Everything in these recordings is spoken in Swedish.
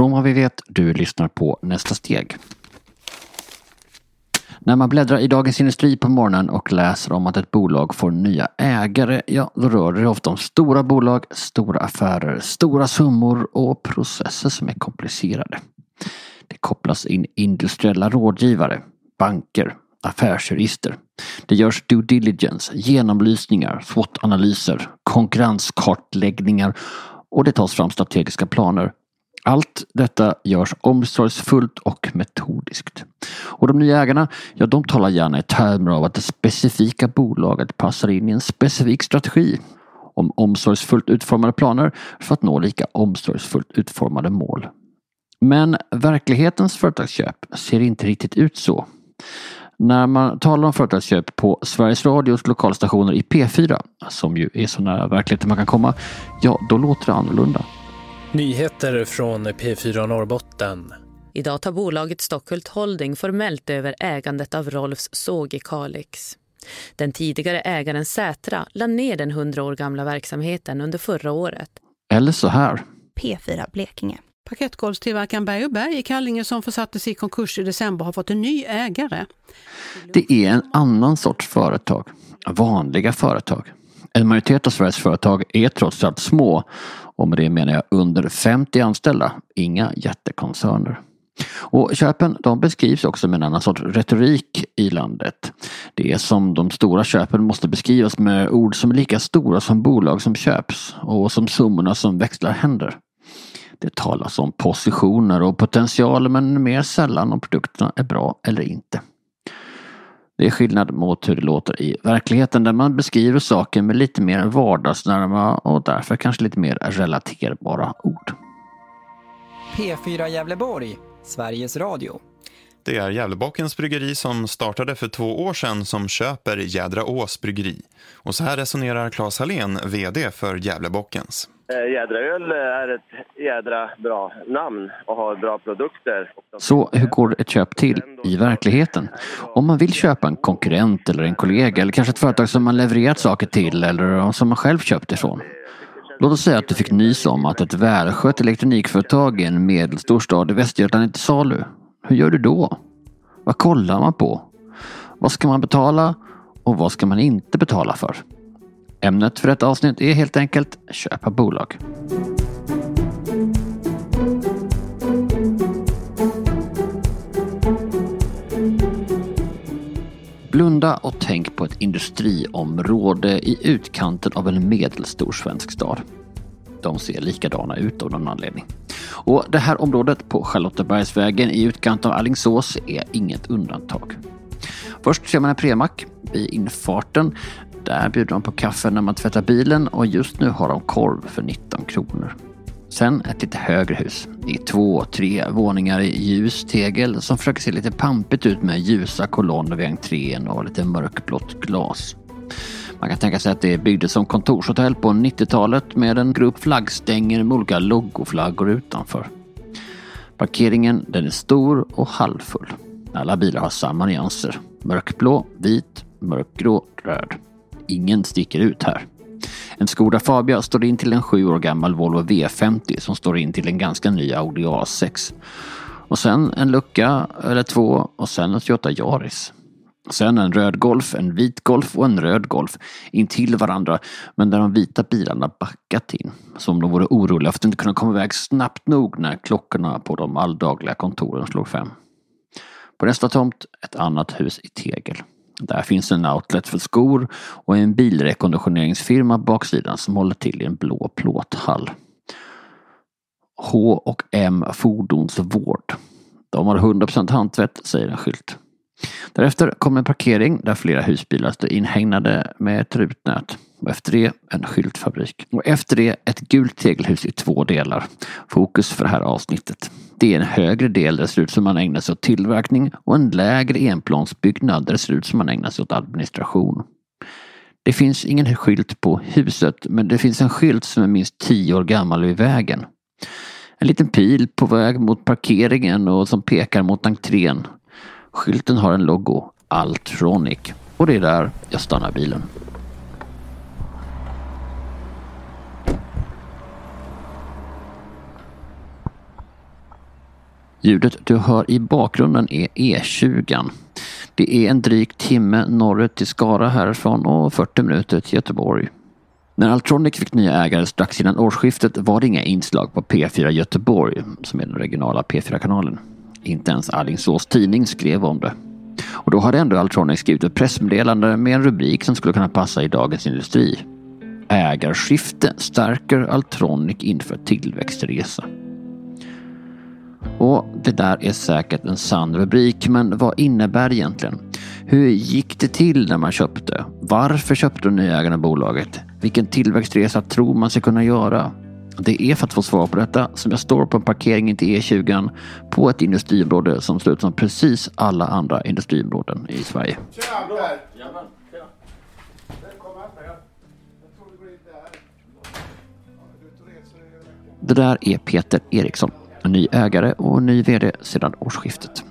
Från vad vi vet, du lyssnar på Nästa steg. När man bläddrar i Dagens Industri på morgonen och läser om att ett bolag får nya ägare, ja då rör det sig ofta om stora bolag, stora affärer, stora summor och processer som är komplicerade. Det kopplas in industriella rådgivare, banker, affärsjurister. Det görs due diligence, genomlysningar, SWOT-analyser, konkurrenskartläggningar och det tas fram strategiska planer. Allt detta görs omsorgsfullt och metodiskt. Och de nya ägarna, ja de talar gärna i termer av att det specifika bolaget passar in i en specifik strategi. Om omsorgsfullt utformade planer för att nå lika omsorgsfullt utformade mål. Men verklighetens företagsköp ser inte riktigt ut så. När man talar om företagsköp på Sveriges Radios lokalstationer i P4, som ju är så nära verkligheten man kan komma, ja då låter det annorlunda. Nyheter från P4 Norrbotten. Idag tar bolaget Stockhult Holding formellt över ägandet av Rolfs såg i Kalix. Den tidigare ägaren Sätra lade ner den hundra år gamla verksamheten under förra året. Eller så här. P4 Blekinge. Parkettgolvstillverkaren Berg och Berg i Kallinge som försattes i konkurs i december har fått en ny ägare. Det är en annan sorts företag. Vanliga företag. En majoritet av Sveriges företag är trots allt små och med det menar jag under 50 anställda. Inga jättekoncerner. Och köpen de beskrivs också med en annan sorts retorik i landet. Det är som de stora köpen måste beskrivas med ord som är lika stora som bolag som köps och som summorna som växlar händer. Det talas om positioner och potential men mer sällan om produkterna är bra eller inte. Det är skillnad mot hur det låter i verkligheten där man beskriver saker med lite mer vardagsnärma och därför kanske lite mer relaterbara ord. P4 Gävleborg, Sveriges Radio. Det är Gävlebockens bryggeri som startade för två år sedan som köper Jädraås bryggeri. Och så här resonerar Claes Hallén, VD för Gävlebockens. Eh, Jädraöl eh, är ett jädra bra namn och har bra produkter. Så hur går ett köp till i verkligheten? Om man vill köpa en konkurrent eller en kollega eller kanske ett företag som man levererat saker till eller som man själv köpt ifrån. Låt oss säga att du fick nys om att ett välskött elektronikföretag i en medelstor stad i Västergötland är till salu. Hur gör du då? Vad kollar man på? Vad ska man betala och vad ska man inte betala för? Ämnet för detta avsnitt är helt enkelt köpa bolag. Blunda och tänk på ett industriområde i utkanten av en medelstor svensk stad. De ser likadana ut av någon anledning. Och det här området på Charlottebergsvägen i utkanten av Allingsås är inget undantag. Först ser man en premack vid infarten där bjuder de på kaffe när man tvättar bilen och just nu har de korv för 19 kronor. Sen ett lite högre hus. Det är två, tre våningar i ljus tegel som försöker se lite pampigt ut med ljusa kolonner vid entrén och lite mörkblått glas. Man kan tänka sig att det byggdes som kontorshotell på 90-talet med en grupp flaggstänger med olika loggoflaggor utanför. Parkeringen den är stor och halvfull. Alla bilar har samma nyanser. Mörkblå, vit, mörkgrå, röd. Ingen sticker ut här. En Skoda Fabia står in till en sju år gammal Volvo V50 som står in till en ganska ny Audi A6. Och sen en lucka eller två och sen en Toyota Yaris. Sen en röd Golf, en vit Golf och en röd Golf intill varandra men där de vita bilarna backat in. Som de vore oroliga för att inte kunna komma iväg snabbt nog när klockorna på de alldagliga kontoren slår fem. På nästa tomt ett annat hus i tegel. Där finns en outlet för skor och en bilrekonditioneringsfirma på baksidan som håller till i en blå plåthall. H och M Fordonsvård. De har 100% handtvätt, säger en skylt. Därefter kommer en parkering där flera husbilar står inhägnade med ett rutnät. Och efter det en skyltfabrik. Och efter det ett gult tegelhus i två delar. Fokus för det här avsnittet. Det är en högre del där det ser ut som man ägnar sig åt tillverkning och en lägre enplansbyggnad där det ser ut som man ägnar sig åt administration. Det finns ingen skylt på huset men det finns en skylt som är minst tio år gammal vid vägen. En liten pil på väg mot parkeringen och som pekar mot entrén. Skylten har en logo, Altronic. Och det är där jag stannar bilen. Ljudet du hör i bakgrunden är E20. Det är en dryg timme norrut till Skara härifrån och 40 minuter till Göteborg. När Altronic fick nya ägare strax innan årsskiftet var det inga inslag på P4 Göteborg, som är den regionala P4-kanalen. Inte ens Alingsås tidning skrev om det. Och då hade ändå Altronic skrivit ett pressmeddelande med en rubrik som skulle kunna passa i Dagens Industri. Ägarskifte stärker Altronic inför tillväxtresa. Och det där är säkert en sann rubrik, men vad innebär det egentligen? Hur gick det till när man köpte? Varför köpte de nya ägarna bolaget? Vilken tillväxtresa tror man sig kunna göra? Det är för att få svar på detta som jag står på en parkering inte E20 på ett industriområde som ser ut som precis alla andra industriområden i Sverige. Det där är Peter Eriksson, en ny ägare och ny VD sedan årsskiftet.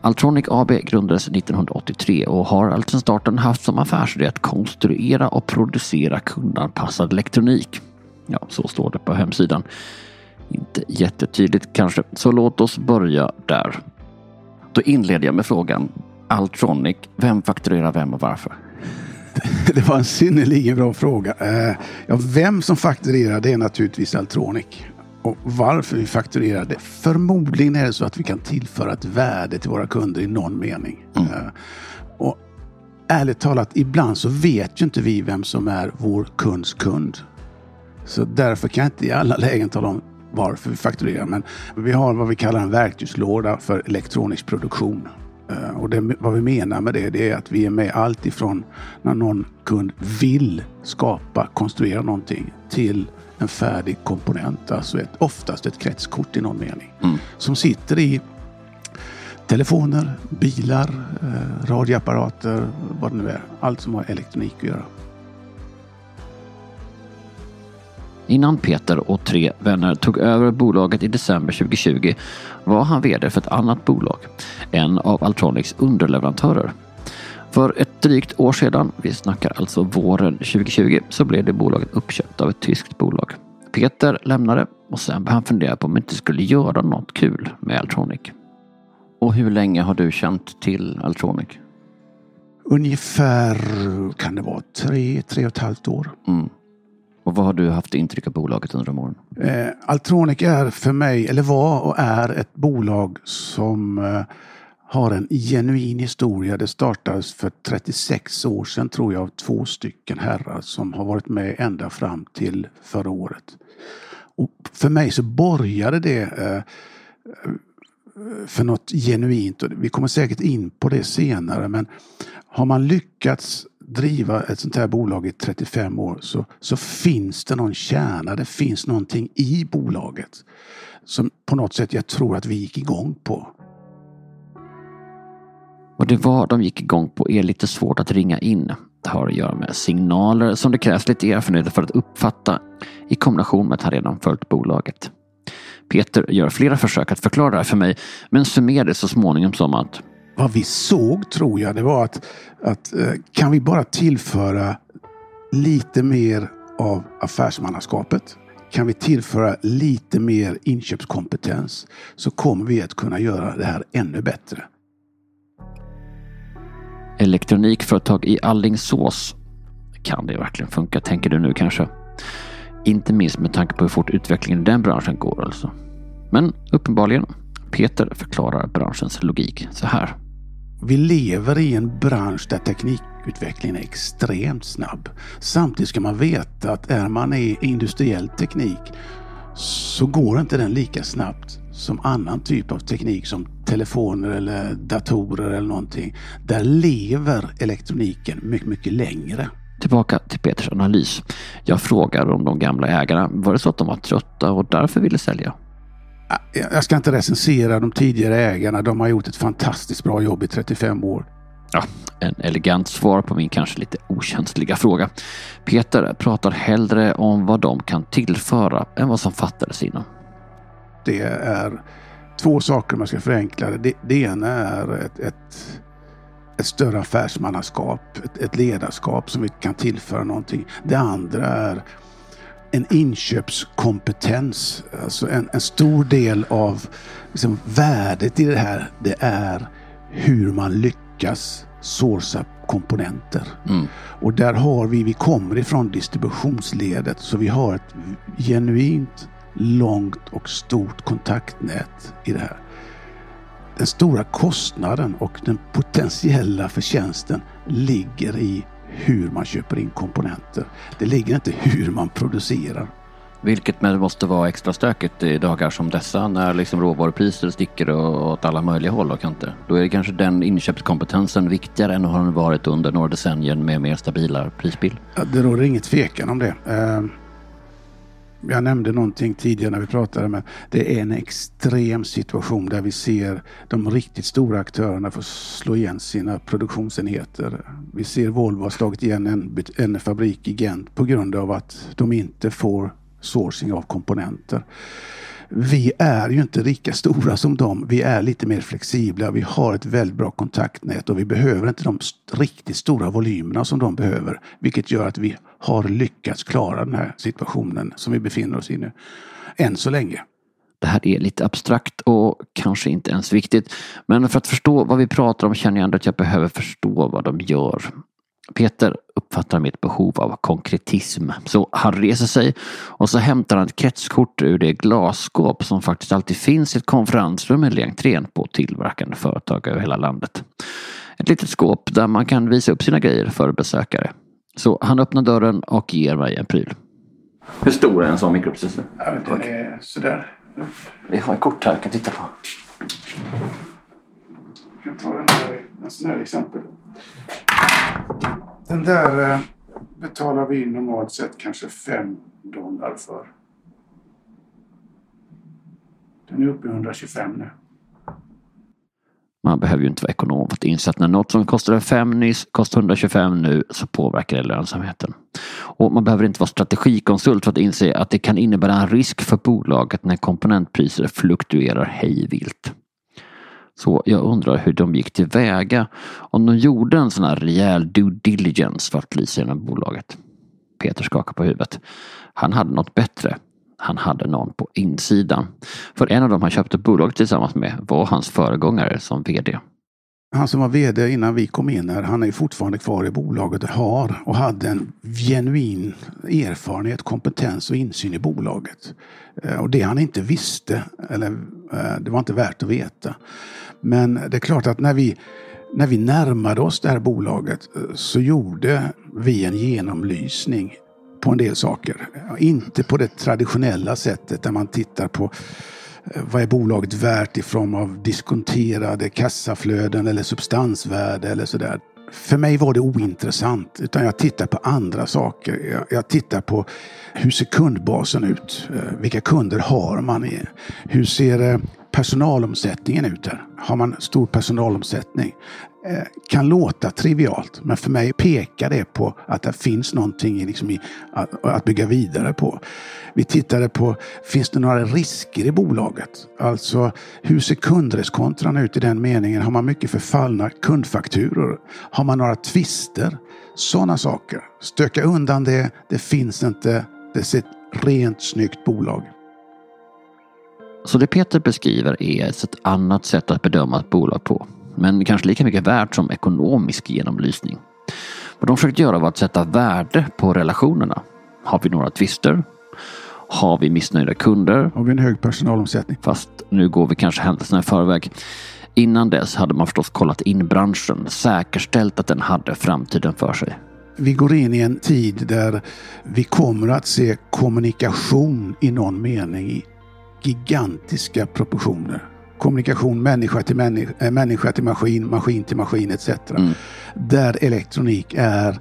Altronic AB grundades 1983 och har alltsedan starten haft som affärsidé att konstruera och producera kundanpassad elektronik. Ja, så står det på hemsidan. Inte jättetydligt kanske, så låt oss börja där. Då inleder jag med frågan Altronic, vem fakturerar vem och varför? Det var en synnerligen bra fråga. Eh, ja, vem som fakturerar det är naturligtvis Altronic. Och varför vi fakturerar det? Förmodligen är det så att vi kan tillföra ett värde till våra kunder i någon mening. Mm. Eh, och ärligt talat, ibland så vet ju inte vi vem som är vår kunds kund. Så därför kan jag inte i alla lägen tala om varför vi fakturerar. Men vi har vad vi kallar en verktygslåda för elektronisk produktion. Eh, och det, vad vi menar med det, det är att vi är med allt ifrån när någon kund vill skapa, konstruera någonting till en färdig komponent, alltså ett, oftast ett kretskort i någon mening. Mm. Som sitter i telefoner, bilar, eh, radioapparater, vad det nu är. Allt som har elektronik att göra. Innan Peter och tre vänner tog över bolaget i december 2020 var han VD för ett annat bolag, en av Altronics underleverantörer. För ett drygt år sedan, vi snackar alltså våren 2020, så blev det bolaget uppköpt av ett tyskt bolag. Peter lämnade och sen började han fundera på om han inte skulle göra något kul med Altronic. Och hur länge har du känt till Altronic? Ungefär, kan det vara, tre, tre och ett halvt år. Mm. Och vad har du haft intryck av bolaget under de åren? Eh, Altronic är för mig, eller var och är ett bolag som eh, har en genuin historia. Det startades för 36 år sedan tror jag av två stycken herrar som har varit med ända fram till förra året. Och för mig så borgade det eh, eh för något genuint. Och vi kommer säkert in på det senare men har man lyckats driva ett sånt här bolag i 35 år så, så finns det någon kärna, det finns någonting i bolaget som på något sätt jag tror att vi gick igång på. Och det var de gick igång på är lite svårt att ringa in. Det har att göra med signaler som det krävs lite erfarenhet för att uppfatta i kombination med att han redan följt bolaget. Peter gör flera försök att förklara det här för mig men summerar det så småningom som att vad vi såg tror jag det var att, att eh, kan vi bara tillföra lite mer av affärsmannaskapet kan vi tillföra lite mer inköpskompetens så kommer vi att kunna göra det här ännu bättre. Elektronikföretag i Allingsås. Kan det verkligen funka, tänker du nu kanske? Inte minst med tanke på hur fort utvecklingen i den branschen går alltså. Men uppenbarligen, Peter förklarar branschens logik så här. Vi lever i en bransch där teknikutvecklingen är extremt snabb. Samtidigt ska man veta att är man i industriell teknik så går inte den lika snabbt som annan typ av teknik som telefoner eller datorer eller någonting. Där lever elektroniken mycket, mycket längre. Tillbaka till Peters analys. Jag frågar om de gamla ägarna. Var det så att de var trötta och därför ville sälja? Jag ska inte recensera de tidigare ägarna. De har gjort ett fantastiskt bra jobb i 35 år. Ja, en elegant svar på min kanske lite okänsliga fråga. Peter pratar hellre om vad de kan tillföra än vad som fattades innan. Det är två saker om jag ska förenkla det. Det, det ena är ett, ett, ett större affärsmannaskap, ett, ett, ledarskap som vi kan tillföra någonting. Det andra är en inköpskompetens. Alltså en, en stor del av liksom, värdet i det här, det är hur man lyckas sourca komponenter. Mm. Och där har vi, vi kommer ifrån distributionsledet, så vi har ett genuint långt och stort kontaktnät i det här. Den stora kostnaden och den potentiella förtjänsten ligger i hur man köper in komponenter. Det ligger inte hur man producerar. Vilket med måste vara extra stökigt i dagar som dessa när liksom råvarupriser sticker åt alla möjliga håll och kanter. Då är kanske den inköpskompetensen viktigare än har den varit under några decennier med mer stabila prisbild. Ja, det råder ingen tvekan om det. Jag nämnde någonting tidigare när vi pratade, men det är en extrem situation där vi ser de riktigt stora aktörerna få slå igen sina produktionsenheter. Vi ser Volvo har slagit igen en, en fabrik i Gent på grund av att de inte får sourcing av komponenter. Vi är ju inte lika stora som dem. Vi är lite mer flexibla. Vi har ett väldigt bra kontaktnät och vi behöver inte de riktigt stora volymerna som de behöver. Vilket gör att vi har lyckats klara den här situationen som vi befinner oss i nu. Än så länge. Det här är lite abstrakt och kanske inte ens viktigt. Men för att förstå vad vi pratar om känner jag ändå att jag behöver förstå vad de gör. Peter uppfattar mitt behov av konkretism. Så han reser sig och så hämtar han ett kretskort ur det glasskåp som faktiskt alltid finns i ett konferensrum eller entrén på tillverkande företag över hela landet. Ett litet skåp där man kan visa upp sina grejer för besökare. Så han öppnar dörren och ger mig en pryl. Hur stor är en sån mikroprocessor? Ja, den är sådär. Vi har ett kort här jag kan titta på. Jag kan ta den här, en sån här exempel. Den där eh, betalar vi normalt sett kanske 5 dollar för. Den är uppe i 125 nu. Man behöver ju inte vara ekonom för att inse att när något som kostade 5 nyss kostar 125 nu så påverkar det lönsamheten. Och man behöver inte vara strategikonsult för att inse att det kan innebära en risk för bolaget när komponentpriser fluktuerar hejvilt. Så jag undrar hur de gick tillväga om de gjorde en sån här rejäl due diligence för att lysa genom bolaget. Peter skakar på huvudet. Han hade något bättre. Han hade någon på insidan. För en av dem han köpte bolaget tillsammans med var hans föregångare som VD. Han som var VD innan vi kom in här, han är fortfarande kvar i bolaget och har och hade en genuin erfarenhet, kompetens och insyn i bolaget. Eh, och det han inte visste, eller eh, det var inte värt att veta. Men det är klart att när vi, när vi närmade oss det här bolaget eh, så gjorde vi en genomlysning på en del saker. Inte på det traditionella sättet där man tittar på eh, vad är bolaget värt i form av diskonterade kassaflöden eller substansvärde eller sådär. För mig var det ointressant, utan jag tittar på andra saker. Jag, jag tittar på hur ser kundbasen ut? Eh, vilka kunder har man? Hur ser eh, personalomsättningen ut där? Har man stor personalomsättning? Eh, kan låta trivialt, men för mig pekar det på att det finns någonting liksom i, att, att bygga vidare på. Vi tittade på, finns det några risker i bolaget? Alltså, hur ser kundreskontran ut i den meningen? Har man mycket förfallna kundfakturor? Har man några tvister? Sådana saker. Stöka undan det. Det finns inte. Det är ett rent snyggt bolag. Så det Peter beskriver är ett annat sätt att bedöma ett bolag på. Men kanske lika mycket värt som ekonomisk genomlysning. Vad de försökt göra var att sätta värde på relationerna. Har vi några tvister? Har vi missnöjda kunder? Har vi en hög personalomsättning? Fast nu går vi kanske händelserna i förväg. Innan dess hade man förstås kollat in branschen, säkerställt att den hade framtiden för sig. Vi går in i en tid där vi kommer att se kommunikation i någon mening i gigantiska proportioner. Kommunikation människa till människa, äh, människa till maskin, maskin till maskin etc. Mm. Där elektronik är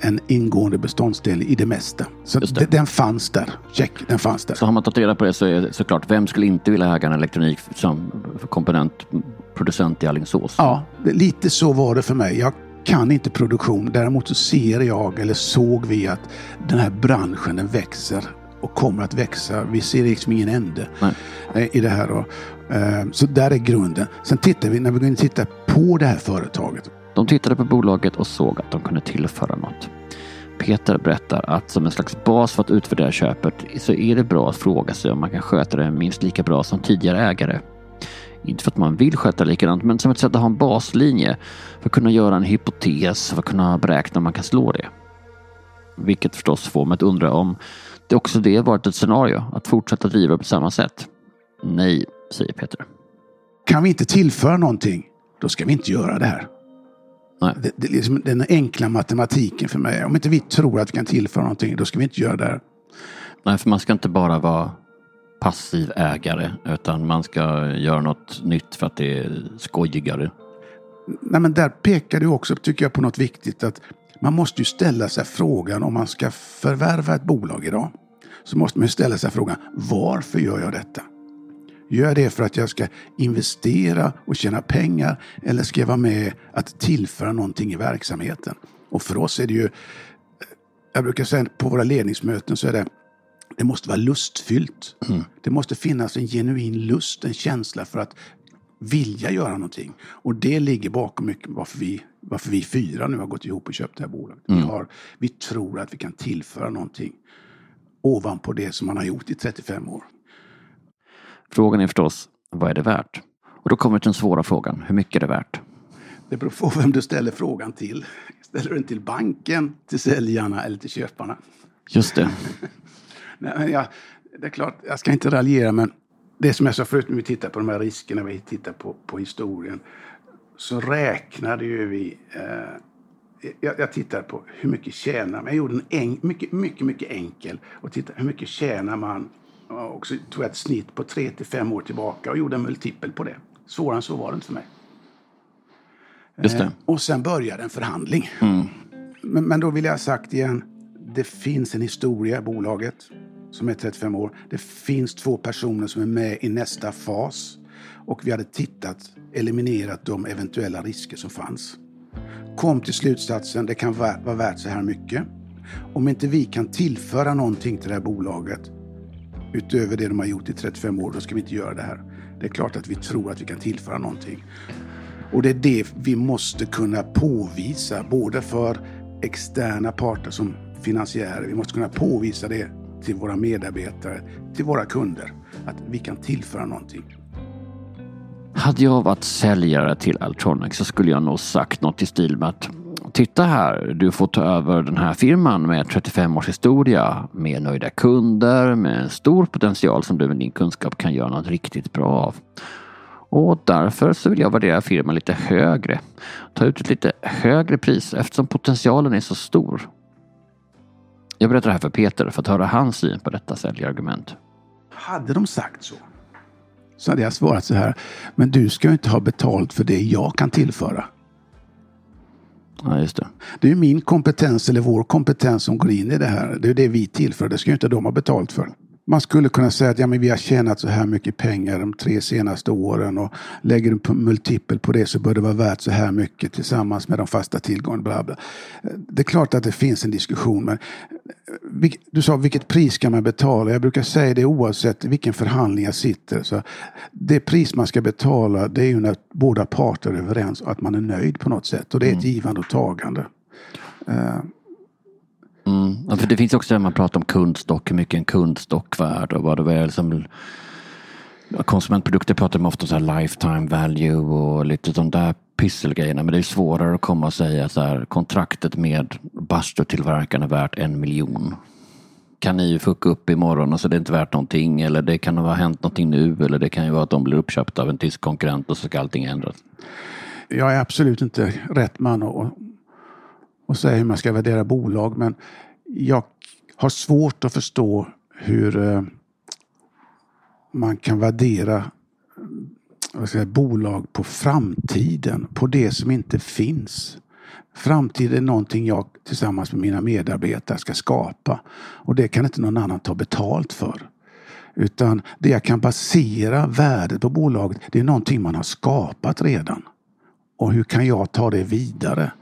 en ingående beståndsdel i det mesta. Så det. den fanns där. Check, den fanns där. Så har man tagit reda på det så är det såklart, vem skulle inte vilja äga en elektronik som komponentproducent i Alingsås? Ja, lite så var det för mig. Jag kan inte produktion. Däremot så ser jag, eller såg vi, att den här branschen den växer och kommer att växa. Vi ser liksom ingen ände Nej. i det här. Då. Eh, så där är grunden. Sen tittar vi, när vi går in och tittar på det här företaget. De tittade på bolaget och såg att de kunde tillföra något. Peter berättar att som en slags bas för att utvärdera köpet så är det bra att fråga sig om man kan sköta det minst lika bra som tidigare ägare. Inte för att man vill sköta likadant, men som ett sätt att ha en baslinje för att kunna göra en hypotes, för att kunna beräkna om man kan slå det. Vilket förstås får mig att undra om det också det varit ett scenario, att fortsätta driva på samma sätt. Nej, säger Peter. Kan vi inte tillföra någonting, då ska vi inte göra det här. Nej. Det, det är liksom den enkla matematiken för mig. Om inte vi tror att vi kan tillföra någonting, då ska vi inte göra det här. Nej, för man ska inte bara vara passiv ägare utan man ska göra något nytt för att det är skojigare. Nej, men där pekar du också, tycker jag, på något viktigt. att Man måste ju ställa sig frågan om man ska förvärva ett bolag idag. Så måste man ju ställa sig frågan, varför gör jag detta? Gör jag det för att jag ska investera och tjäna pengar eller ska jag vara med att tillföra någonting i verksamheten? Och för oss är det ju, jag brukar säga på våra ledningsmöten så är det, det måste vara lustfyllt. Det måste finnas en genuin lust, en känsla för att vilja göra någonting. Och det ligger bakom mycket varför vi, varför vi fyra nu har gått ihop och köpt det här bolaget. Vi, har, vi tror att vi kan tillföra någonting ovanpå det som man har gjort i 35 år. Frågan är förstås, vad är det värt? Och då kommer den svåra frågan, hur mycket är det värt? Det beror på vem du ställer frågan till. Ställer du den till banken, till säljarna eller till köparna? Just det. Nej, men jag, det är klart, jag ska inte raljera, men det som jag sa förut när vi tittar på de här riskerna, vi tittar på, på historien, så räknade ju vi... Eh, jag, jag tittar på hur mycket tjänar man. Jag gjorde en en, mycket, mycket, mycket enkel och tittade hur mycket tjänar man. Och så tog jag ett snitt på tre till fem år tillbaka och gjorde en multipel på det. Svårare än så var det inte för mig. Just. Eh, och sen började en förhandling. Mm. Men, men då vill jag ha sagt igen, det finns en historia i bolaget som är 35 år. Det finns två personer som är med i nästa fas. Och vi hade tittat, eliminerat de eventuella risker som fanns. Kom till slutsatsen, det kan vara värt så här mycket. Om inte vi kan tillföra någonting till det här bolaget utöver det de har gjort i 35 år, då ska vi inte göra det här. Det är klart att vi tror att vi kan tillföra någonting. Och det är det vi måste kunna påvisa, både för externa parter som finansiärer. Vi måste kunna påvisa det till våra medarbetare, till våra kunder, att vi kan tillföra någonting. Hade jag varit säljare till Altronic så skulle jag nog sagt något i stil med att Titta här, du får ta över den här firman med 35 års historia, med nöjda kunder, med en stor potential som du med din kunskap kan göra något riktigt bra av. Och därför så vill jag värdera firman lite högre. Ta ut ett lite högre pris eftersom potentialen är så stor. Jag berättar det här för Peter för att höra hans syn på detta säljargument. Hade de sagt så, så hade jag svarat så här. Men du ska inte ha betalt för det jag kan tillföra. Ja, just det. Det är min kompetens eller vår kompetens som går in i det här. Det är det vi tillför. Det ska ju inte de ha betalt för. Man skulle kunna säga att ja, men vi har tjänat så här mycket pengar de tre senaste åren och lägger du på multipel på det så bör det vara värt så här mycket tillsammans med de fasta tillgångarna. Bla bla. Det är klart att det finns en diskussion men vil- du sa vilket pris ska man betala? Jag brukar säga det oavsett vilken förhandling jag sitter. Så det pris man ska betala det är ju när båda parter är överens och att man är nöjd på något sätt och det är ett givande och tagande. Mm. Ja, för det finns också det man pratar om kundstock, hur mycket en kundstock värd och vad det är som Konsumentprodukter pratar man ofta om så här lifetime value och lite sånt där pysselgrejerna. Men det är svårare att komma och säga så här kontraktet med bastutillverkaren är värt en miljon. Kan ni ju fucka upp imorgon och så är det inte värt någonting eller det kan ha hänt någonting nu eller det kan ju vara att de blir uppköpta av en tysk konkurrent och så ska allting ändras. jag är absolut inte rätt man att, och säga hur man ska värdera bolag. Men jag har svårt att förstå hur eh, man kan värdera vad ska jag, säga, bolag på framtiden, på det som inte finns. Framtiden är någonting jag tillsammans med mina medarbetare ska skapa. Och det kan inte någon annan ta betalt för. Utan det jag kan basera värdet på bolaget, det är någonting man har skapat redan. Och hur kan jag ta det vidare?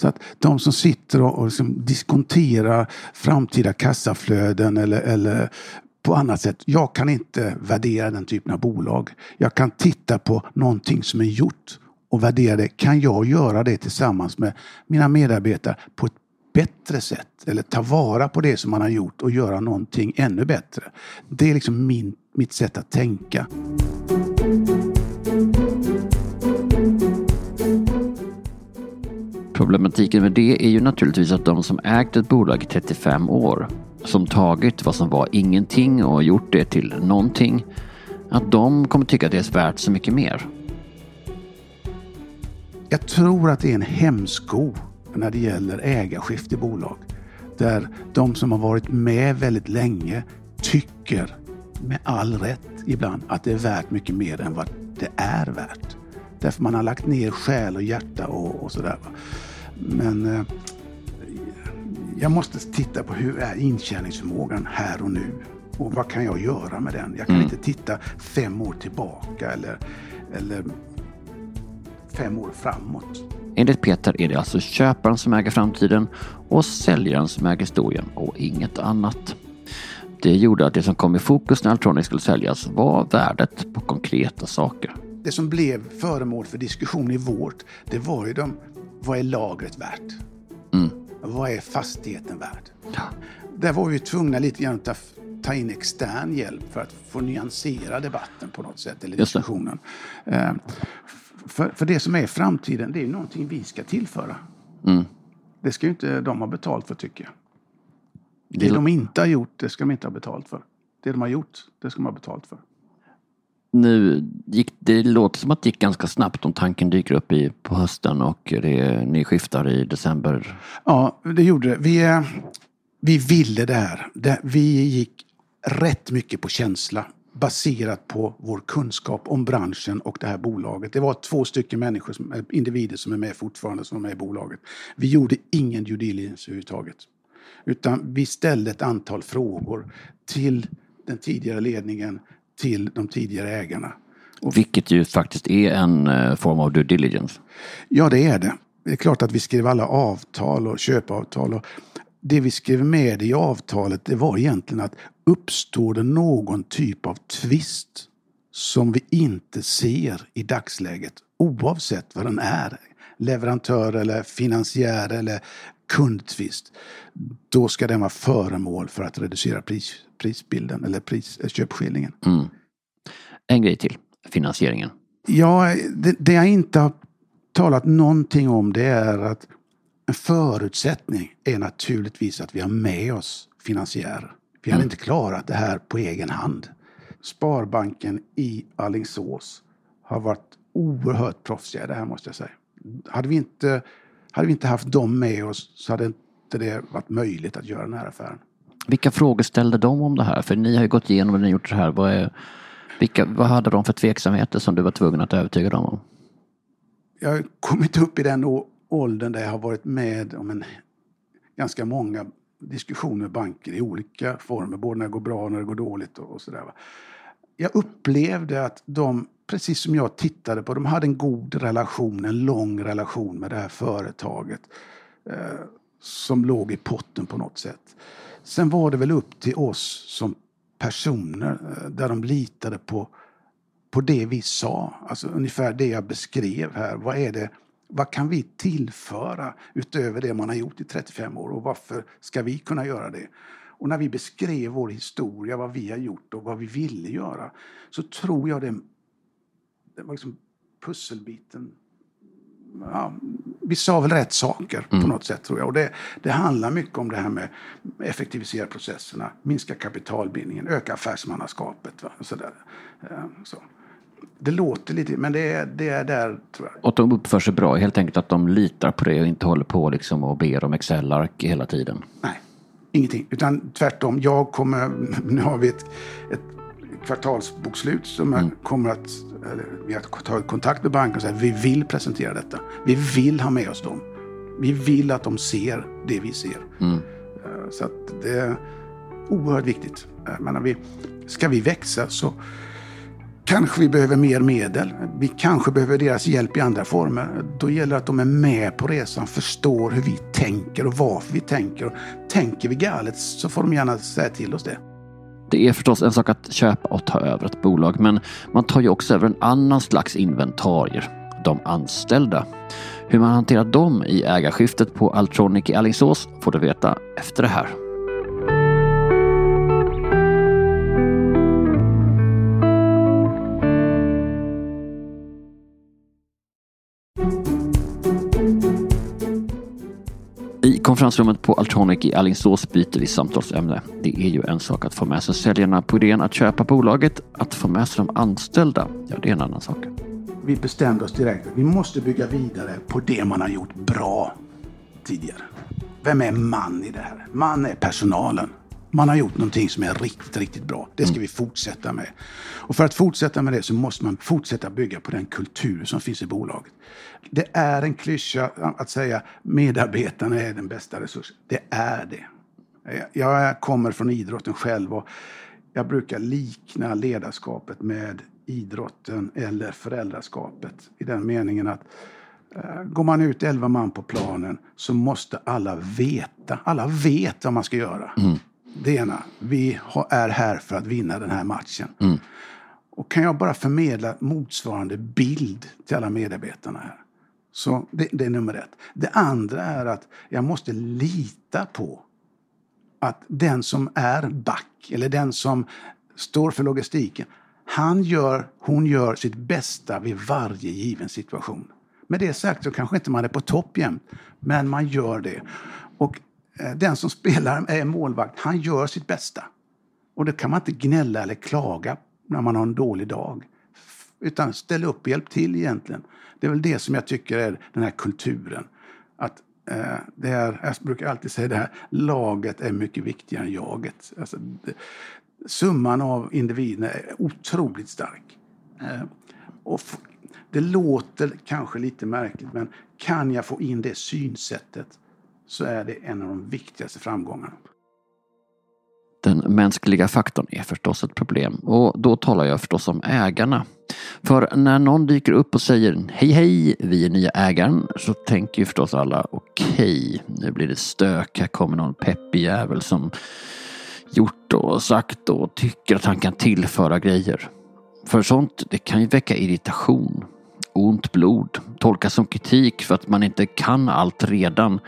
Så att de som sitter och, och liksom diskonterar framtida kassaflöden eller, eller på annat sätt. Jag kan inte värdera den typen av bolag. Jag kan titta på någonting som är gjort och värdera det. Kan jag göra det tillsammans med mina medarbetare på ett bättre sätt. Eller ta vara på det som man har gjort och göra någonting ännu bättre. Det är liksom min, mitt sätt att tänka. Problematiken med det är ju naturligtvis att de som ägt ett bolag i 35 år, som tagit vad som var ingenting och gjort det till någonting, att de kommer tycka att det är värt så mycket mer. Jag tror att det är en hämsko när det gäller ägarskifte i bolag. Där de som har varit med väldigt länge tycker, med all rätt ibland, att det är värt mycket mer än vad det är värt. Därför man har lagt ner själ och hjärta och, och sådär. Men eh, jag måste titta på hur är intjäningsförmågan här och nu? Och vad kan jag göra med den? Jag kan Mm. inte titta fem år tillbaka eller, eller fem år framåt. Enligt Peter är det alltså köparen som äger framtiden och säljaren som äger historien och inget annat. Det gjorde att det som kom i fokus när Altronic skulle säljas var värdet på konkreta saker. Det som blev föremål för diskussion i vårt, det var ju de, vad är lagret värt? Mm. Vad är fastigheten värd? Ja. Där var vi tvungna lite grann att ta, ta in extern hjälp för att få nyansera debatten på något sätt, eller det. diskussionen. Eh, för, för det som är framtiden, det är ju någonting vi ska tillföra. Mm. Det ska ju inte de ha betalt för, tycker jag. Det Det- de inte har gjort, det ska de inte ha betalt för. Det de har gjort, det ska de ha betalt för. Nu gick det låter som att det gick ganska snabbt om tanken dyker upp i, på hösten och det, ni skiftar i december. Ja, det gjorde det. Vi, eh, vi ville det här. Det, vi gick rätt mycket på känsla baserat på vår kunskap om branschen och det här bolaget. Det var två stycken människor, som, eh, individer som är med fortfarande, som är med i bolaget. Vi gjorde ingen due diligence överhuvudtaget. Utan vi ställde ett antal frågor till den tidigare ledningen, till de tidigare ägarna. Vilket ju faktiskt är en eh, form av due diligence. Ja, det är det. Det är klart att vi skrev alla avtal och köpavtal. Och det vi skrev med i avtalet det var egentligen att uppstår det någon typ av tvist som vi inte ser i dagsläget, oavsett vad den är, leverantör eller finansiär eller kundtvist, då ska den vara föremål för att reducera pris, prisbilden eller pris, eh. Mm. En grej till, finansieringen. Ja, det, det jag inte har talat någonting om det är att en förutsättning är naturligtvis att vi har med oss finansiärer. Vi hade Mm. inte klarat det här på egen hand. Sparbanken i Alingsås har varit oerhört proffsiga i det här måste jag säga. Hade vi inte, hade vi inte haft dem med oss så hade inte det varit möjligt att göra den här affären. Vilka frågor ställde de om det här? För ni har ju gått igenom och ni har gjort det här. Vad, är, vilka, vad hade de för tveksamheter som du var tvungen att övertyga dem om? jag har kommit upp i den åldern där jag har varit med om en ganska många diskussioner med banker i olika former, både när det går bra och när det går dåligt och, och sådär. Jag upplevde att de, precis som jag tittade på, de hade en god relation, en lång relation med det här företaget eh, som låg i potten på något sätt. Sen var det väl upp till oss som personer eh, där de litade på på det vi sa. Alltså ungefär det jag beskrev här. Vad är det? Vad kan vi tillföra utöver det man har gjort i 35 år och varför ska vi kunna göra det? Och när vi beskrev vår historia, vad vi har gjort och vad vi ville göra så tror jag det, det var liksom pusselbiten. Ja, vi sa väl rätt saker på något sätt tror jag. Och det, det handlar mycket om det här med effektivisera processerna, minska kapitalbindningen, öka affärsmannaskapet. Va? Så där. Eh, Så. Det låter lite, men det är, det är där tror jag. Och att de uppför sig bra, helt enkelt att de litar på det och inte håller på liksom och ber om Excel-ark hela tiden. Nej, ingenting. Utan tvärtom, jag kommer, nu har vi ett, ett kvartalsbokslut som jag kommer att, vi har tagit kontakt med banken och sagt vi vill presentera detta. Vi vill ha med oss dem. Vi vill att de ser det vi ser. Mm. Eh, Så att det är oerhört viktigt. Jag menar, vi, ska vi växa så kanske vi behöver mer medel. Vi kanske behöver deras hjälp i andra former. Då gäller det att de är med på resan, förstår hur vi tänker och varför vi tänker. Och tänker vi galet så får de gärna säga till oss det. Det är förstås en sak att köpa och ta över ett bolag, men man tar ju också över en annan slags inventarier. de anställda. Hur man hanterar dem i ägarskiftet på Altronic i Alingsås får du veta efter det här. Konferensrummet på Altronic i Alingsås byter vi samtalsämne. Det är ju en sak att få med sig säljarna på idén att köpa bolaget. Att få med sig de anställda, ja det är en annan sak. Vi bestämde oss direkt att vi måste bygga vidare på det man har gjort bra tidigare. Vem är man i det här? Man är personalen. Man har gjort någonting som är riktigt, riktigt bra. Det ska vi fortsätta med. Och för att fortsätta med det så måste man fortsätta bygga på den kultur som finns i bolaget. Det är en klyscha att säga medarbetarna är den bästa resursen. Det är det. Jag kommer från idrotten själv och jag brukar likna ledarskapet med idrotten eller föräldraskapet i den meningen att eh, Går man ut elva man på planen så måste alla veta. Alla vet vad man ska göra. Mm. Det ena, vi är här för att vinna den här matchen. Mm. Och kan jag bara förmedla motsvarande bild till alla medarbetarna här. Så det, det, är nummer ett. Det andra är att jag måste lita på att den som är back eller den som står för logistiken, han gör, hon gör sitt bästa vid varje given situation. Med det sagt så kanske inte man är på topp jämt, men man gör det. Och Eh, den som spelar är målvakt, han gör sitt bästa. Och det kan man inte gnälla eller klaga när man har en dålig dag. Utan ställ upp och hjälp till egentligen. Det är väl det som jag tycker är den här kulturen. Att eh, det är, jag brukar alltid säga det här, laget är mycket viktigare än jaget. Alltså, det, summan av individerna är otroligt stark. Eh, och det låter kanske lite märkligt men kan jag få in det synsättet så är det en av de viktigaste framgångarna. Den mänskliga faktorn är förstås ett problem och då talar jag förstås om ägarna. För när någon dyker upp och säger hej hej, vi är nya ägaren så tänker ju förstås alla okej, okay, nu blir det stök, här kommer någon peppig jävel som gjort och sagt och tycker att han kan tillföra grejer. För sånt, det kan ju väcka irritation, ont blod, tolkas som kritik för att man inte kan allt redan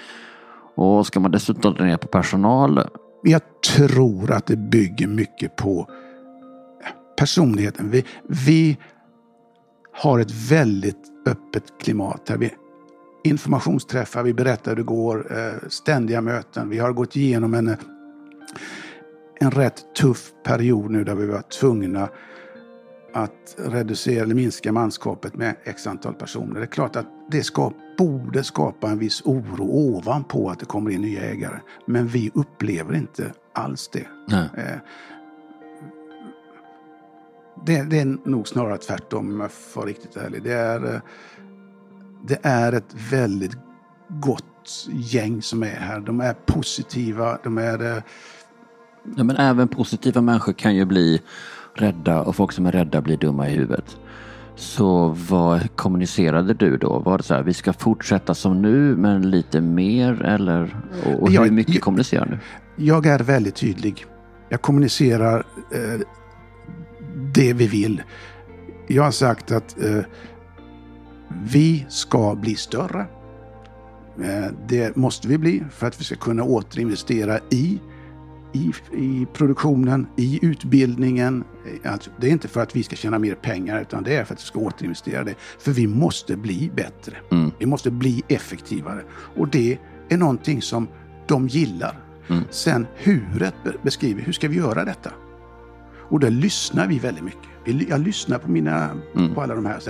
och ska man dessutom dra ner på personal? Jag tror att det bygger mycket på eh, personligheten. Vi, vi har ett väldigt öppet klimat här. Vi informationsträffar, vi berättar hur det går, eh, ständiga möten. Vi har gått igenom en, eh, en rätt tuff period nu där vi var tvungna att reducera eller minska manskapet med x antal personer. Det är klart att det skap, borde skapa en viss oro ovanpå att det kommer in nya ägare. Men vi upplever inte alls det. Eh, det, det, är nog snarare tvärtom om jag får riktigt ärlig. Det är, eh, det är ett väldigt gott gäng som är här. De är positiva, de är... Eh, ja, men även positiva människor kan ju bli rädda och folk som är rädda blir dumma i huvudet. Så vad kommunicerade du då? Var det så här, vi ska fortsätta som nu men lite mer eller? Och, och hur mycket jag, kommunicerar du? Jag är väldigt tydlig. Jag kommunicerar eh, det vi vill. Jag har sagt att eh, vi ska bli större. Eh, det måste vi bli för att vi ska kunna återinvestera i i, i produktionen, i utbildningen. Alltså, det är inte för att vi ska tjäna mer pengar utan det är för att vi ska återinvestera det. För vi måste bli bättre. Mm. Vi måste bli effektivare. Och det är någonting som de gillar. Mm. Sen huret beskriver, hur ska vi göra detta? Och där lyssnar vi väldigt mycket. Jag lyssnar på, mina, mm. på alla de här.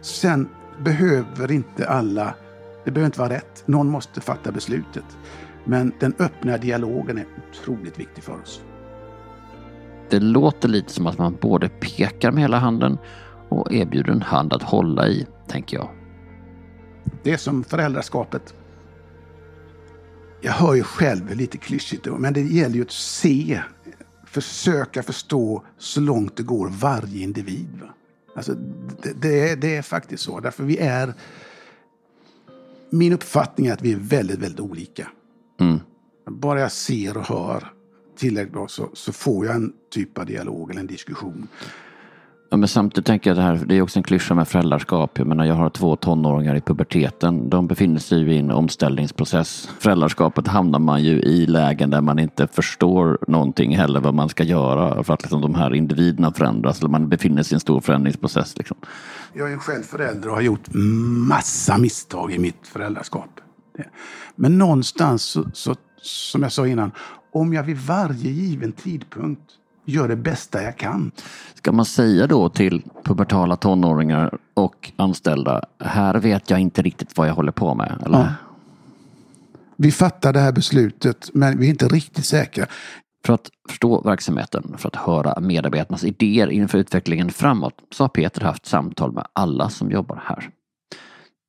Sen behöver inte alla, det behöver inte vara rätt. Någon måste fatta beslutet. Men den öppna dialogen är otroligt viktig för oss. Det låter lite som att man både pekar med hela handen och erbjuder en hand att hålla i, tänker jag. Det är som föräldraskapet. Jag hör ju själv lite klyschigt, men det gäller ju att se, försöka förstå så långt det går varje individ. Va? Alltså, det, det, är, det är faktiskt så, därför vi är... Min uppfattning är att vi är väldigt, väldigt olika. Mm. Bara jag ser och hör tillräckligt bra så, så får jag en typ av dialog eller en diskussion. Ja, men samtidigt tänker jag det här, det är också en klyscha med föräldraskap. Jag menar, jag har två tonåringar i puberteten. De befinner sig ju i en omställningsprocess. Föräldraskapet hamnar man ju i lägen där man inte förstår någonting heller vad man ska göra för att liksom, de här individerna förändras. Eller man befinner sig i en stor förändringsprocess. Liksom. Jag är själv förälder och har gjort massa misstag i mitt föräldraskap. Men någonstans, så, så, som jag sa innan, om jag vid varje given tidpunkt gör det bästa jag kan. Ska man säga då till pubertala tonåringar och anställda, här vet jag inte riktigt vad jag håller på med? Eller? Ja. Vi fattar det här beslutet, men vi är inte riktigt säkra. För att förstå verksamheten, för att höra medarbetarnas idéer inför utvecklingen framåt, så har Peter haft samtal med alla som jobbar här.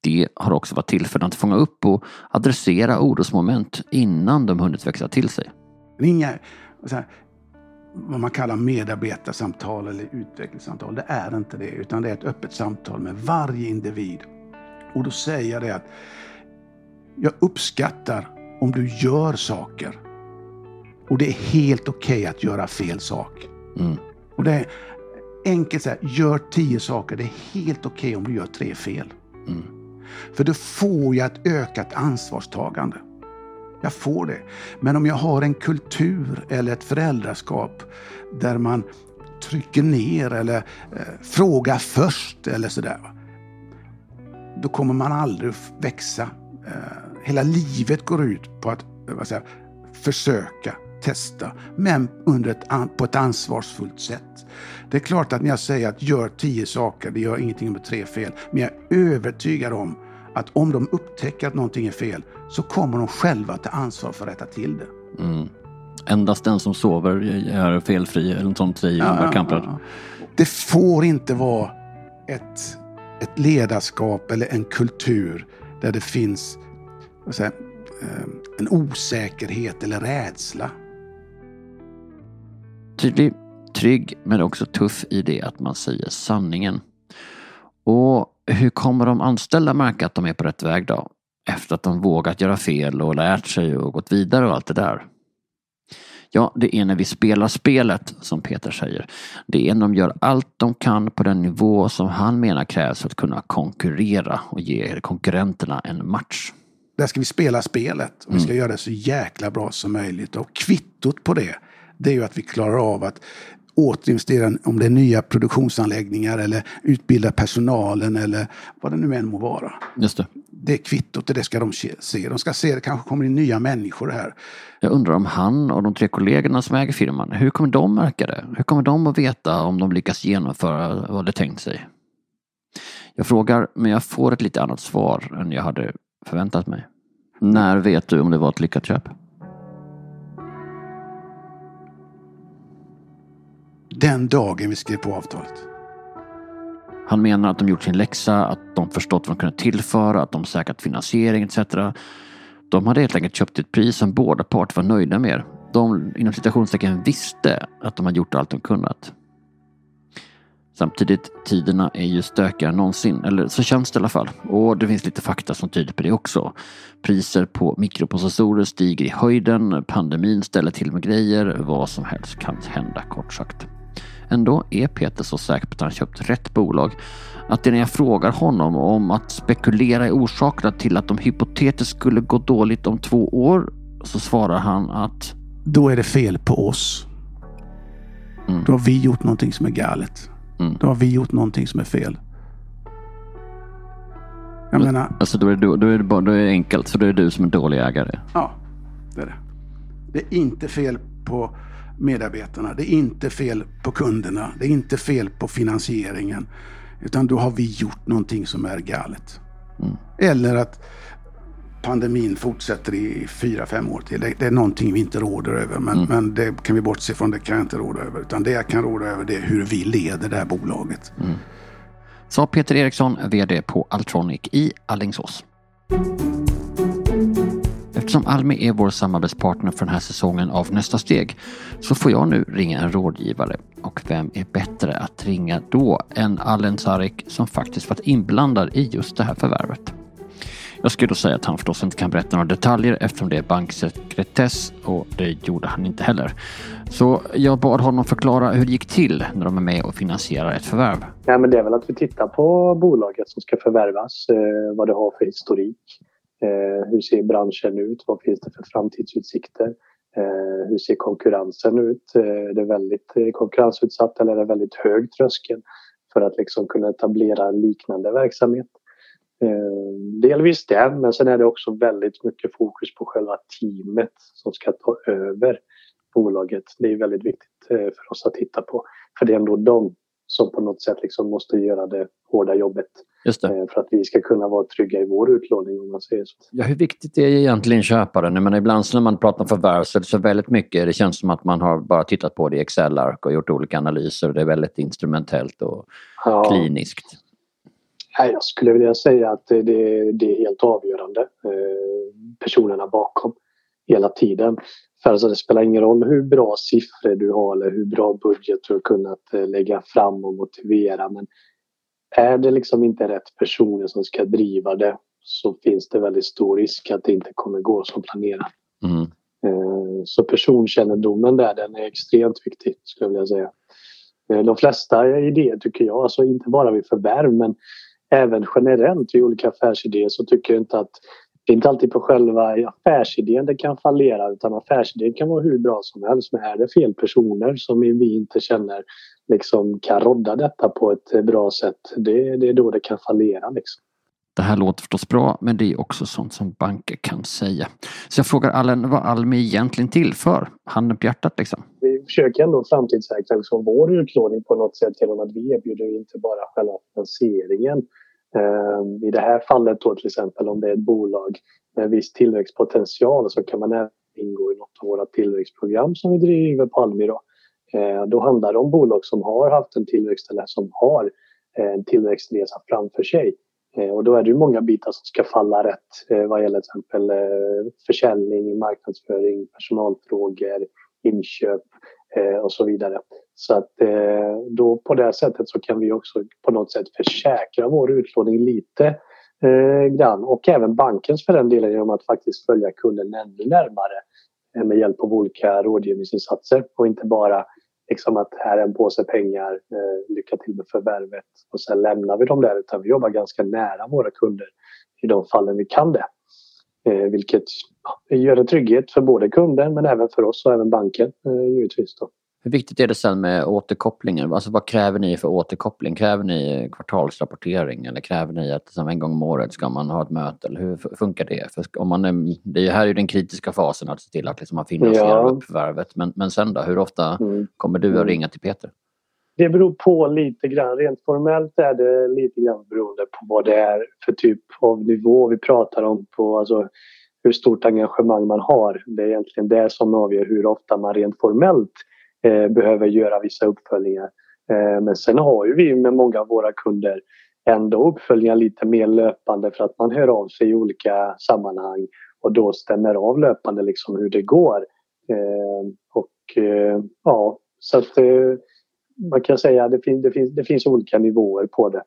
Det har också varit tillfällen att fånga upp och adressera orosmoment innan de hunnit växa till sig. Inga vad man kallar medarbetarsamtal eller utvecklingssamtal. Det är inte det, utan det är ett öppet samtal med varje individ. Och då säger jag det att jag uppskattar om du gör saker. Och det är helt okej okay att göra fel sak. Mm. Och det är enkelt så här, gör tio saker. Det är helt okej okay om du gör tre fel. Mm. För då får jag ett ökat ansvarstagande. Jag får det. Men om jag har en kultur eller ett föräldraskap där man trycker ner eller eh, frågar först eller sådär. Då kommer man aldrig växa. Eh, hela livet går ut på att eh, vad säger, försöka testa, men under ett, på ett ansvarsfullt sätt. Det är klart att när jag säger att gör tio saker, det gör ingenting med tre fel, men jag är övertygad om att om de upptäcker att någonting är fel så kommer de själva ta ansvar för att rätta till det. Mm. Endast den som sover är felfri, eller något sånt säger ja, ja, ja, Det får inte vara ett, ett ledarskap eller en kultur där det finns säga, eh, en osäkerhet eller rädsla. Tydlig, trygg men också tuff i det att man säger sanningen. Och hur kommer de anställda märka att de är på rätt väg då? Efter att de vågat göra fel och lärt sig och gått vidare och allt det där. Ja, det är när vi spelar spelet, som Peter säger. Det är när de gör allt de kan på den nivå som han menar krävs för att kunna konkurrera och ge konkurrenterna en match. Där ska vi spela spelet och vi ska mm. göra det så jäkla bra som möjligt. Och kvittot på det, det är ju att vi klarar av att återinvestera om det är nya produktionsanläggningar eller utbilda personalen eller vad det nu än må vara. Just det. Det är kvittot, det ska de se. De ska se det kanske kommer in nya människor här. Jag undrar om han och de tre kollegorna som äger firman, hur kommer de märka det? Hur kommer de att veta om de lyckas genomföra vad de tänkt sig? Jag frågar, men jag får ett lite annat svar än jag hade förväntat mig. När vet du om det var ett lyckat köp? Den dagen vi skrev på avtalet. Han menar att de gjort sin läxa, att de förstått vad de kunde tillföra, att de säkrat finansiering etc. De hade helt enkelt köpt ett pris som båda parter var nöjda med. De inom citationstecken visste att de hade gjort allt de kunnat. Samtidigt, tiderna är ju stökigare än någonsin, eller så känns det i alla fall. Och det finns lite fakta som tyder på det också. Priser på mikroprocessorer stiger i höjden, pandemin ställer till med grejer, vad som helst kan hända kort sagt. Ändå är Peter så säker på att han köpt rätt bolag att det när jag frågar honom om att spekulera i orsakerna till att de hypotetiskt skulle gå dåligt om två år så svarar han att Då är det fel på oss. Mm. Då har vi gjort någonting som är galet. Mm. Då har vi gjort någonting som är fel. Jag Men, menar... Alltså då är, det, då, är det då är det enkelt, så då är det du som är dålig ägare? Ja, det är det. Det är inte fel på medarbetarna. Det är inte fel på kunderna. Det är inte fel på finansieringen. Utan då har vi gjort någonting som är galet. Mm. Eller att pandemin fortsätter i fyra, fem år till. Det, det, är någonting vi inte råder över. Men, mm. men det kan vi bortse från. Det kan jag inte råda över. Utan det jag kan råda över det är hur vi leder det här bolaget. Mm. Sa Peter Eriksson, VD på Altronic i Allingsås. Eftersom Almi är vår samarbetspartner för den här säsongen av Nästa steg så får jag nu ringa en rådgivare. Och vem är bättre att ringa då än Allen Sarek som faktiskt varit inblandad i just det här förvärvet? Jag skulle då säga att han förstås inte kan berätta några detaljer eftersom det är banksekretess och det gjorde han inte heller. Så jag bad honom förklara hur det gick till när de är med och finansierar ett förvärv. Ja, men det är väl att vi tittar på bolaget som ska förvärvas, eh, vad det har för historik. Eh, hur ser branschen ut? Vad finns det för framtidsutsikter? Eh, hur ser konkurrensen ut? Eh, är det väldigt konkurrensutsatt eller är det väldigt hög tröskel för att liksom kunna etablera en liknande verksamhet? Eh, delvis det, men sen är det också väldigt mycket fokus på själva teamet som ska ta över bolaget. Det är väldigt viktigt eh, för oss att titta på. För det är ändå de som på något sätt liksom måste göra det hårda jobbet. Just eh, För att vi ska kunna vara trygga i vår utlåning om man säger så. Ja, hur viktigt är egentligen köparen? Men ibland när man pratar om förvärv så är det så väldigt mycket, det känns som att man har bara tittat på det i Excel-ark och gjort olika analyser. Det är väldigt instrumentellt och ja. kliniskt. Jag skulle vilja säga att det, det är helt avgörande. Eh, personerna bakom hela tiden. För alltså det spelar ingen roll hur bra siffror du har eller hur bra budget du har kunnat eh, lägga fram och motivera. Men är det liksom inte rätt personer som ska driva det så finns det väldigt stor risk att det inte kommer gå som planerat. Mm. Eh, så personkännedomen där den är extremt viktig skulle jag vilja säga. Eh, de flesta idéer tycker jag, alltså inte bara vid förvärv men även generellt vid olika affärsidéer så tycker jag inte att det är inte alltid på själva affärsidén det kan fallera utan affärsidén kan vara hur bra som helst. Men är det fel personer som vi inte känner liksom kan rodda detta på ett bra sätt, det, det är då det kan fallera. Liksom. Det här låter förstås bra, men det är också sånt som banker kan säga. Så jag frågar Allen vad Almi egentligen tillför? Handen på hjärtat liksom. Vi försöker ändå framtidssäkra liksom vår utlåning på något sätt genom att vi erbjuder inte bara själva finansieringen Ehm, I det här fallet då till exempel om det är ett bolag med viss tillväxtpotential så kan man även ingå i något av våra tillväxtprogram som vi driver på Almi. Då. Ehm, då handlar det om bolag som har haft en tillväxt eller som har eh, en tillväxtresa framför sig. Ehm, och då är det många bitar som ska falla rätt eh, vad gäller till exempel eh, försäljning, marknadsföring, personalfrågor, inköp Eh, och så vidare. Så att eh, då på det sättet så kan vi också på något sätt försäkra vår utlåning lite eh, grann och även bankens för den delen genom att faktiskt följa kunden ännu närmare eh, med hjälp av olika rådgivningsinsatser och inte bara liksom att här är en påse pengar, eh, lycka till med förvärvet och sen lämnar vi dem där utan vi jobbar ganska nära våra kunder i de fallen vi kan det. Eh, vilket gör en trygghet för både kunden men även för oss och även banken eh, givetvis. Då. Hur viktigt är det sen med återkopplingen? Alltså vad kräver ni för återkoppling? Kräver ni kvartalsrapportering eller kräver ni att en gång om året ska man ha ett möte? Eller hur funkar det? För om man är, det här är den kritiska fasen att se till att liksom man finansierar ja. upp förvärvet. Men, men sen då, hur ofta mm. kommer du att mm. ringa till Peter? Det beror på lite grann. Rent formellt är det lite grann beroende på vad det är för typ av nivå vi pratar om. på alltså hur stort engagemang man har. Det är egentligen det som avgör hur ofta man rent formellt eh, behöver göra vissa uppföljningar. Eh, men sen har ju vi med många av våra kunder ändå uppföljningar lite mer löpande för att man hör av sig i olika sammanhang och då stämmer av löpande liksom hur det går. Eh, och eh, ja, så att eh, man kan säga att det, fin det, finns, det finns olika nivåer på det.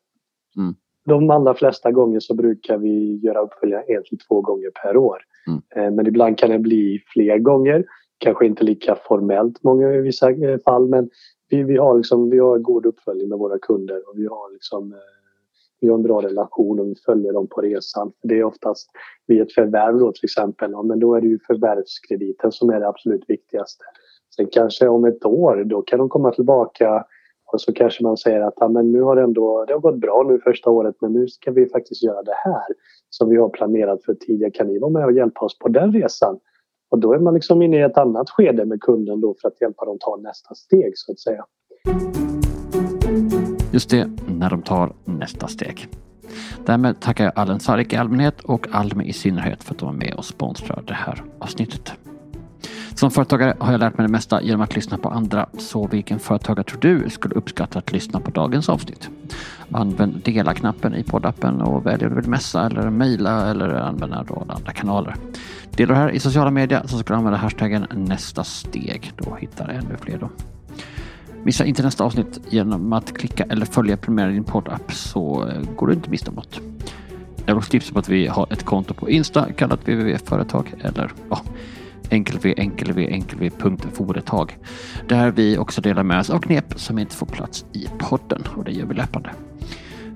Mm. De allra flesta gånger så brukar vi göra uppföljningar en till två gånger per år. Mm. Eh, men ibland kan det bli fler gånger kanske inte lika formellt många i vissa eh, fall men vi, vi, har liksom, vi har god uppföljning med våra kunder och vi har liksom eh, vi har en bra relation och vi följer dem på resan. Det är oftast vid ett förvärv då till exempel, ja, men då är det ju förvärvskrediten som är det absolut viktigaste. Sen kanske om ett år, då kan de komma tillbaka och så kanske man säger att ja, men nu har det ändå det har gått bra nu första året men nu ska vi faktiskt göra det här som vi har planerat för tidigare. Kan ni vara med och hjälpa oss på den resan? Och då är man liksom inne i ett annat skede med kunden då för att hjälpa dem ta nästa steg så att säga. Just det, när de tar nästa steg. Därmed tackar jag Allen Sarik i allmänhet och Almi i synnerhet för att de var med och sponsrar det här avsnittet. Som företagare har jag lärt mig det mesta genom att lyssna på andra. Så vilken företagare tror du skulle uppskatta att lyssna på dagens avsnitt? Använd dela-knappen i poddappen och välj om du vill messa eller mejla eller använda andra kanaler. Dela det här i sociala medier så ska du använda hashtaggen nästa steg. Då hittar ännu fler då. Missa inte nästa avsnitt genom att klicka eller följa prenumerera din poddapp så eh, går du inte miste om något. Jag vill också tipsa på att vi har ett konto på Insta kallat www-företag eller ja, oh, enkel-v, Där vi också delar med oss av knep som inte får plats i podden och det gör vi löpande.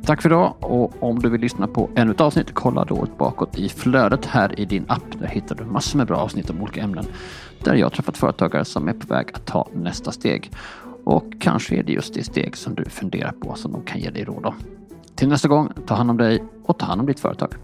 Tack för idag och om du vill lyssna på ännu ett avsnitt, kolla då bakåt i flödet här i din app. Där hittar du massor med bra avsnitt om olika ämnen där jag träffat företagare som är på väg att ta nästa steg. Och kanske är det just det steg som du funderar på som de kan ge dig råd om. Till nästa gång, ta hand om dig och ta hand om ditt företag.